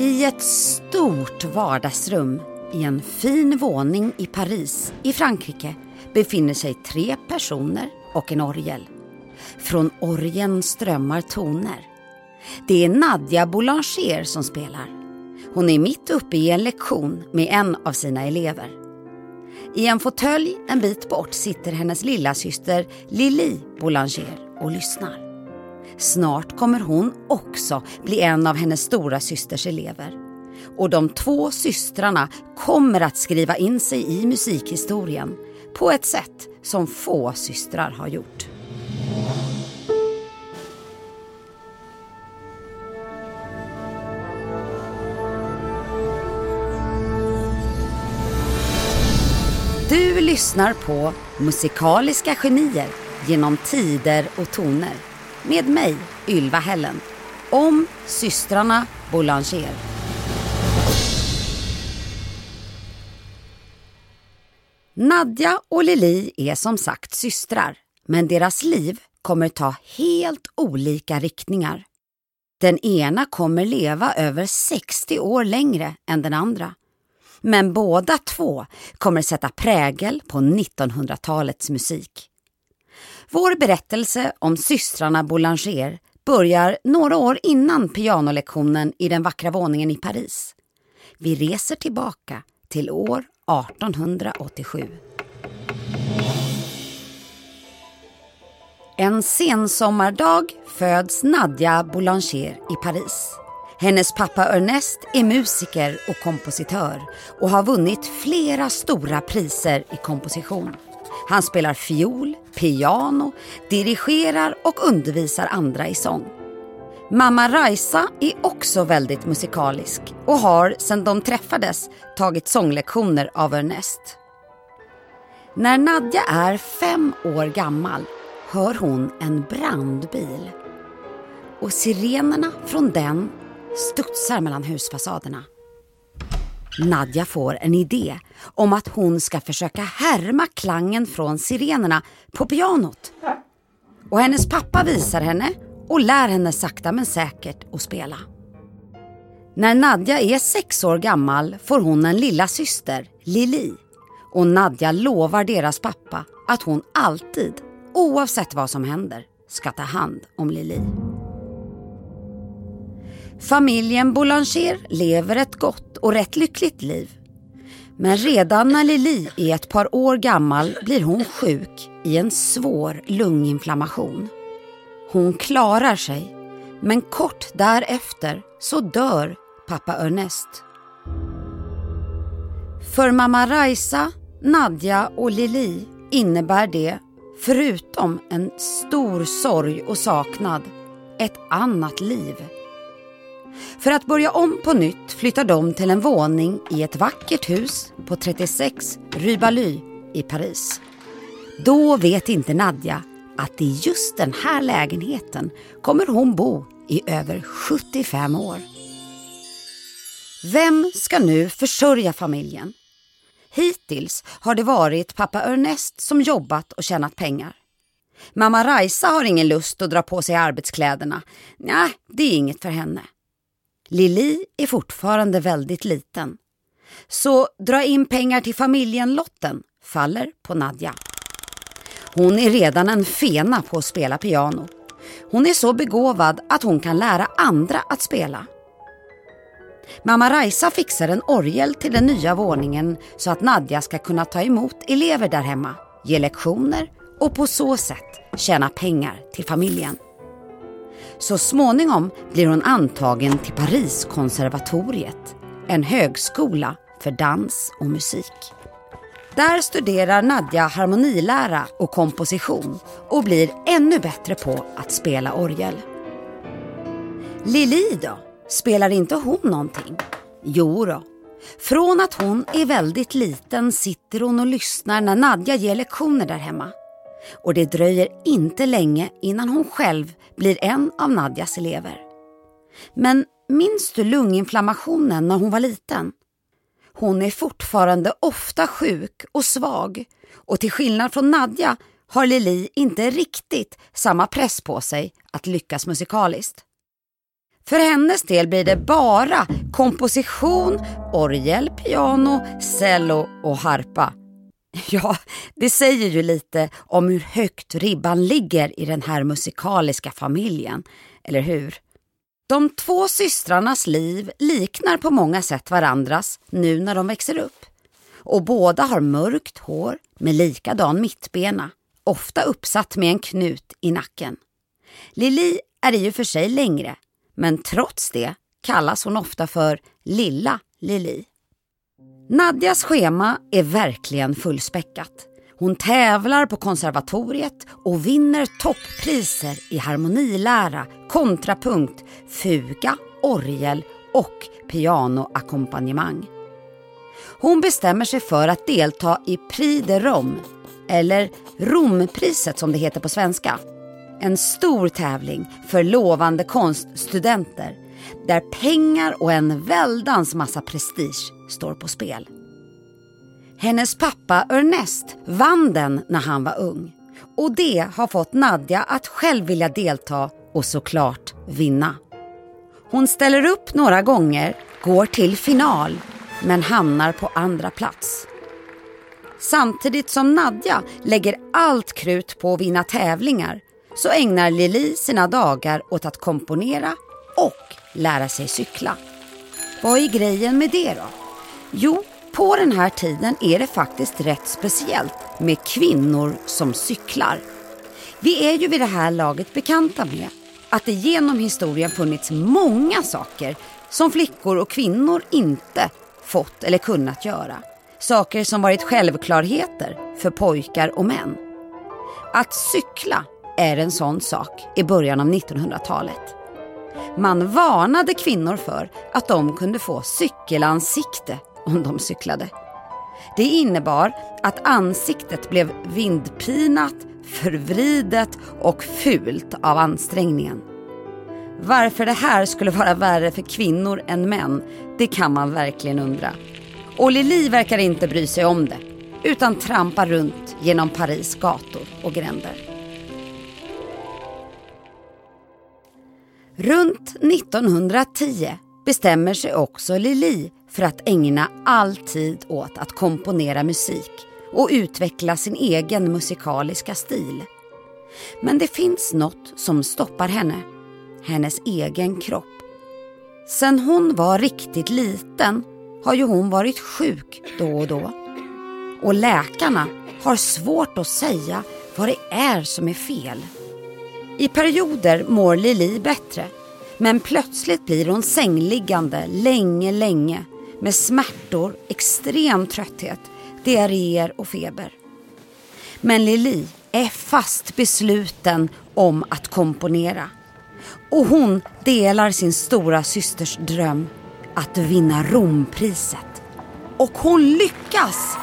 I ett stort vardagsrum i en fin våning i Paris i Frankrike befinner sig tre personer och en orgel. Från orgeln strömmar toner. Det är Nadia Boulanger som spelar. Hon är mitt uppe i en lektion med en av sina elever. I en fåtölj en bit bort sitter hennes lilla syster Lili Boulanger och lyssnar. Snart kommer hon också bli en av hennes stora systers elever. Och de två systrarna kommer att skriva in sig i musikhistorien på ett sätt som få systrar har gjort. Du lyssnar på Musikaliska genier genom tider och toner med mig, Ylva Hellen, om systrarna Boulanger. Nadja och Lili är som sagt systrar, men deras liv kommer ta helt olika riktningar. Den ena kommer leva över 60 år längre än den andra. Men båda två kommer sätta prägel på 1900-talets musik. Vår berättelse om systrarna Boulanger börjar några år innan pianolektionen i den vackra våningen i Paris. Vi reser tillbaka till år 1887. En sensommardag föds Nadia Boulanger i Paris. Hennes pappa Ernest är musiker och kompositör och har vunnit flera stora priser i komposition. Han spelar fiol, piano, dirigerar och undervisar andra i sång. Mamma Raisa är också väldigt musikalisk och har sedan de träffades tagit sånglektioner av Ernest. När Nadja är fem år gammal hör hon en brandbil och sirenerna från den studsar mellan husfasaderna. Nadja får en idé om att hon ska försöka härma klangen från sirenerna på pianot. Och hennes pappa visar henne och lär henne sakta men säkert att spela. När Nadja är sex år gammal får hon en lilla syster, Lili. Och Nadja lovar deras pappa att hon alltid, oavsett vad som händer, ska ta hand om Lili. Familjen Boulanger lever ett gott och rätt lyckligt liv. Men redan när Lili är ett par år gammal blir hon sjuk i en svår lunginflammation. Hon klarar sig, men kort därefter så dör pappa Ernest. För mamma Raisa, Nadja och Lili innebär det, förutom en stor sorg och saknad, ett annat liv. För att börja om på nytt flyttar de till en våning i ett vackert hus på 36 Rue Baly i Paris. Då vet inte Nadja att i just den här lägenheten kommer hon bo i över 75 år. Vem ska nu försörja familjen? Hittills har det varit pappa Ernest som jobbat och tjänat pengar. Mamma Raisa har ingen lust att dra på sig arbetskläderna. Nej, det är inget för henne. Lili är fortfarande väldigt liten. Så dra in pengar till familjen-lotten faller på Nadja. Hon är redan en fena på att spela piano. Hon är så begåvad att hon kan lära andra att spela. Mamma Raisa fixar en orgel till den nya våningen så att Nadja ska kunna ta emot elever där hemma, ge lektioner och på så sätt tjäna pengar till familjen. Så småningom blir hon antagen till Pariskonservatoriet, en högskola för dans och musik. Där studerar Nadja harmonilära och komposition och blir ännu bättre på att spela orgel. Lili då? Spelar inte hon någonting? Jo då. Från att hon är väldigt liten sitter hon och lyssnar när Nadja ger lektioner där hemma. Och det dröjer inte länge innan hon själv blir en av Nadjas elever. Men minns du lunginflammationen när hon var liten? Hon är fortfarande ofta sjuk och svag och till skillnad från Nadja har Lili inte riktigt samma press på sig att lyckas musikaliskt. För hennes del blir det bara komposition, orgel, piano, cello och harpa. Ja, det säger ju lite om hur högt ribban ligger i den här musikaliska familjen, eller hur? De två systrarnas liv liknar på många sätt varandras nu när de växer upp. Och båda har mörkt hår med likadan mittbena, ofta uppsatt med en knut i nacken. Lili är i och för sig längre, men trots det kallas hon ofta för Lilla Lili. Nadjas schema är verkligen fullspäckat. Hon tävlar på konservatoriet och vinner toppriser i harmonilära, kontrapunkt, fuga, orgel och pianoackompanjemang. Hon bestämmer sig för att delta i Prix de Rome, eller Rompriset som det heter på svenska. En stor tävling för lovande konststudenter där pengar och en väldans massa prestige står på spel. Hennes pappa Ernest vann den när han var ung och det har fått Nadja att själv vilja delta och såklart vinna. Hon ställer upp några gånger, går till final men hamnar på andra plats. Samtidigt som Nadja lägger allt krut på att vinna tävlingar så ägnar Lili sina dagar åt att komponera och lära sig cykla. Vad är grejen med det då? Jo, på den här tiden är det faktiskt rätt speciellt med kvinnor som cyklar. Vi är ju vid det här laget bekanta med att det genom historien funnits många saker som flickor och kvinnor inte fått eller kunnat göra. Saker som varit självklarheter för pojkar och män. Att cykla är en sån sak i början av 1900-talet. Man varnade kvinnor för att de kunde få cykelansikte om de cyklade. Det innebar att ansiktet blev vindpinat, förvridet och fult av ansträngningen. Varför det här skulle vara värre för kvinnor än män, det kan man verkligen undra. Och Lili verkar inte bry sig om det, utan trampar runt genom Paris gator och gränder. Runt 1910 bestämmer sig också Lili för att ägna all tid åt att komponera musik och utveckla sin egen musikaliska stil. Men det finns något som stoppar henne. Hennes egen kropp. Sen hon var riktigt liten har ju hon varit sjuk då och då. Och läkarna har svårt att säga vad det är som är fel. I perioder mår Lili bättre men plötsligt blir hon sängliggande länge, länge med smärtor, extrem trötthet, diarréer och feber. Men Lili är fast besluten om att komponera. Och hon delar sin stora systers dröm att vinna Rompriset. Och hon lyckas!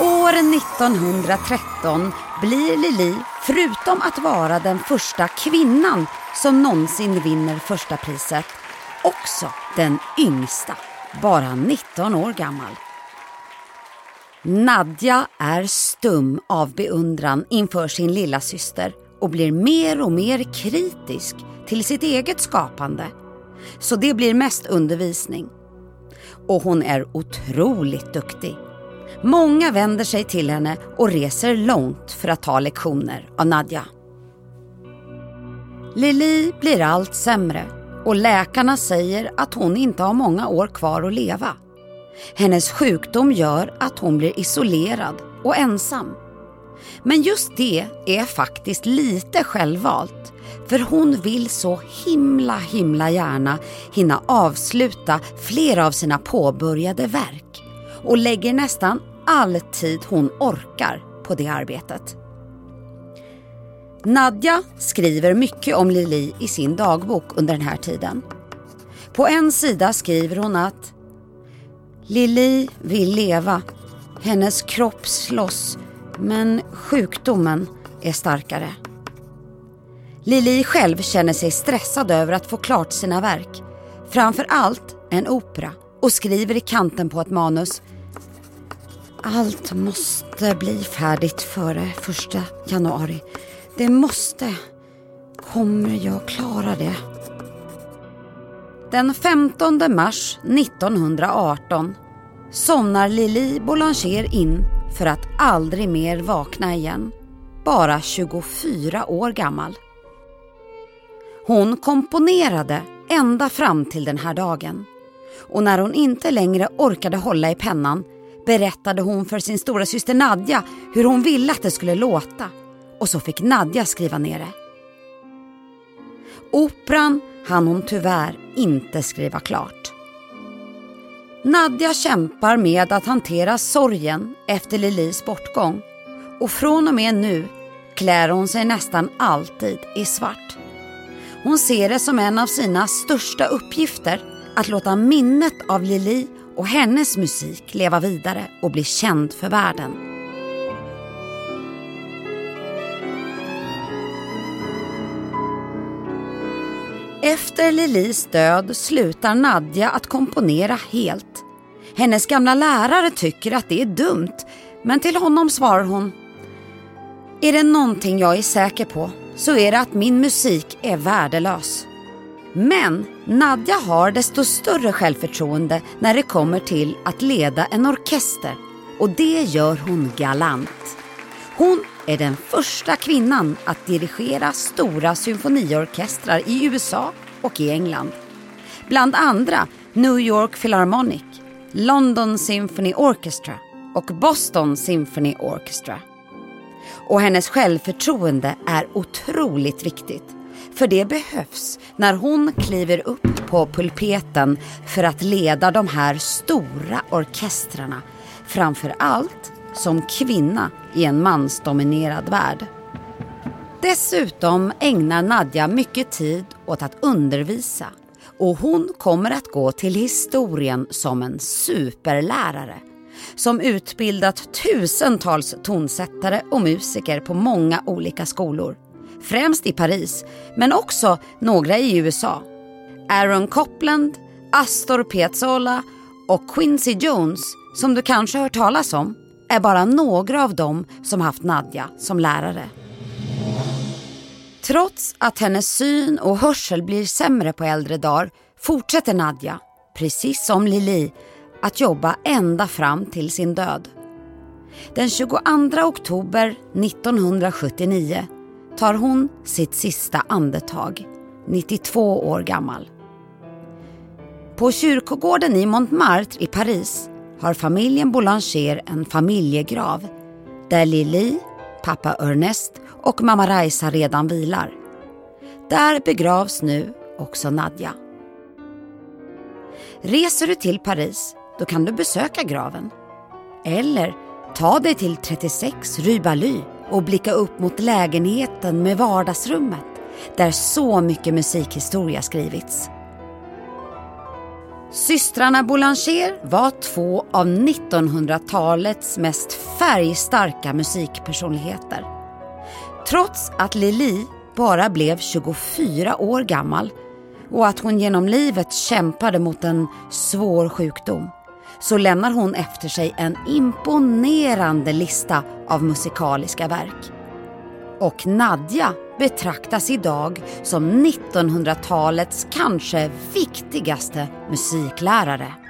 År 1913 blir Lili, förutom att vara den första kvinnan som någonsin vinner första priset, också den yngsta bara 19 år gammal. Nadja är stum av beundran inför sin lilla syster och blir mer och mer kritisk till sitt eget skapande. Så det blir mest undervisning. Och hon är otroligt duktig. Många vänder sig till henne och reser långt för att ta lektioner av Nadja. Lili blir allt sämre och läkarna säger att hon inte har många år kvar att leva. Hennes sjukdom gör att hon blir isolerad och ensam. Men just det är faktiskt lite självvalt. För hon vill så himla himla gärna hinna avsluta flera av sina påbörjade verk och lägger nästan all tid hon orkar på det arbetet. Nadja skriver mycket om Lili i sin dagbok under den här tiden. På en sida skriver hon att Lili vill leva. Hennes kropp slåss, men sjukdomen är starkare. Lili själv känner sig stressad över att få klart sina verk. Framför allt en opera och skriver i kanten på ett manus allt måste bli färdigt före första januari. Det måste. Kommer jag klara det? Den 15 mars 1918 somnar Lili Boulanger in för att aldrig mer vakna igen. Bara 24 år gammal. Hon komponerade ända fram till den här dagen. Och när hon inte längre orkade hålla i pennan berättade hon för sin stora syster Nadja hur hon ville att det skulle låta. Och så fick Nadja skriva ner det. Operan hann hon tyvärr inte skriva klart. Nadja kämpar med att hantera sorgen efter Lilis bortgång och från och med nu klär hon sig nästan alltid i svart. Hon ser det som en av sina största uppgifter att låta minnet av Lili och hennes musik leva vidare och bli känd för världen. Efter Lilis död slutar Nadja att komponera helt. Hennes gamla lärare tycker att det är dumt men till honom svarar hon Är det någonting jag är säker på så är det att min musik är värdelös. Men Nadja har desto större självförtroende när det kommer till att leda en orkester och det gör hon galant. Hon är den första kvinnan att dirigera stora symfoniorkestrar i USA och i England. Bland andra New York Philharmonic, London Symphony Orchestra och Boston Symphony Orchestra. Och hennes självförtroende är otroligt viktigt. För det behövs när hon kliver upp på pulpeten för att leda de här stora orkestrarna. Framför allt som kvinna i en mansdominerad värld. Dessutom ägnar Nadja mycket tid åt att undervisa och hon kommer att gå till historien som en superlärare som utbildat tusentals tonsättare och musiker på många olika skolor. Främst i Paris, men också några i USA. Aaron Copland, Astor Piazzolla och Quincy Jones, som du kanske hört talas om, är bara några av dem som haft Nadja som lärare. Trots att hennes syn och hörsel blir sämre på äldre dagar fortsätter Nadja, precis som Lili, att jobba ända fram till sin död. Den 22 oktober 1979 tar hon sitt sista andetag, 92 år gammal. På kyrkogården i Montmartre i Paris har familjen Boulanger en familjegrav där Lili, pappa Ernest och mamma Raisa redan vilar. Där begravs nu också Nadja. Reser du till Paris då kan du besöka graven. Eller ta dig till 36 Rue Baly och blicka upp mot lägenheten med vardagsrummet där så mycket musikhistoria skrivits. Systrarna Boulanger var två av 1900-talets mest färgstarka musikpersonligheter. Trots att Lili bara blev 24 år gammal och att hon genom livet kämpade mot en svår sjukdom så lämnar hon efter sig en imponerande lista av musikaliska verk. Och Nadja betraktas idag som 1900-talets kanske viktigaste musiklärare.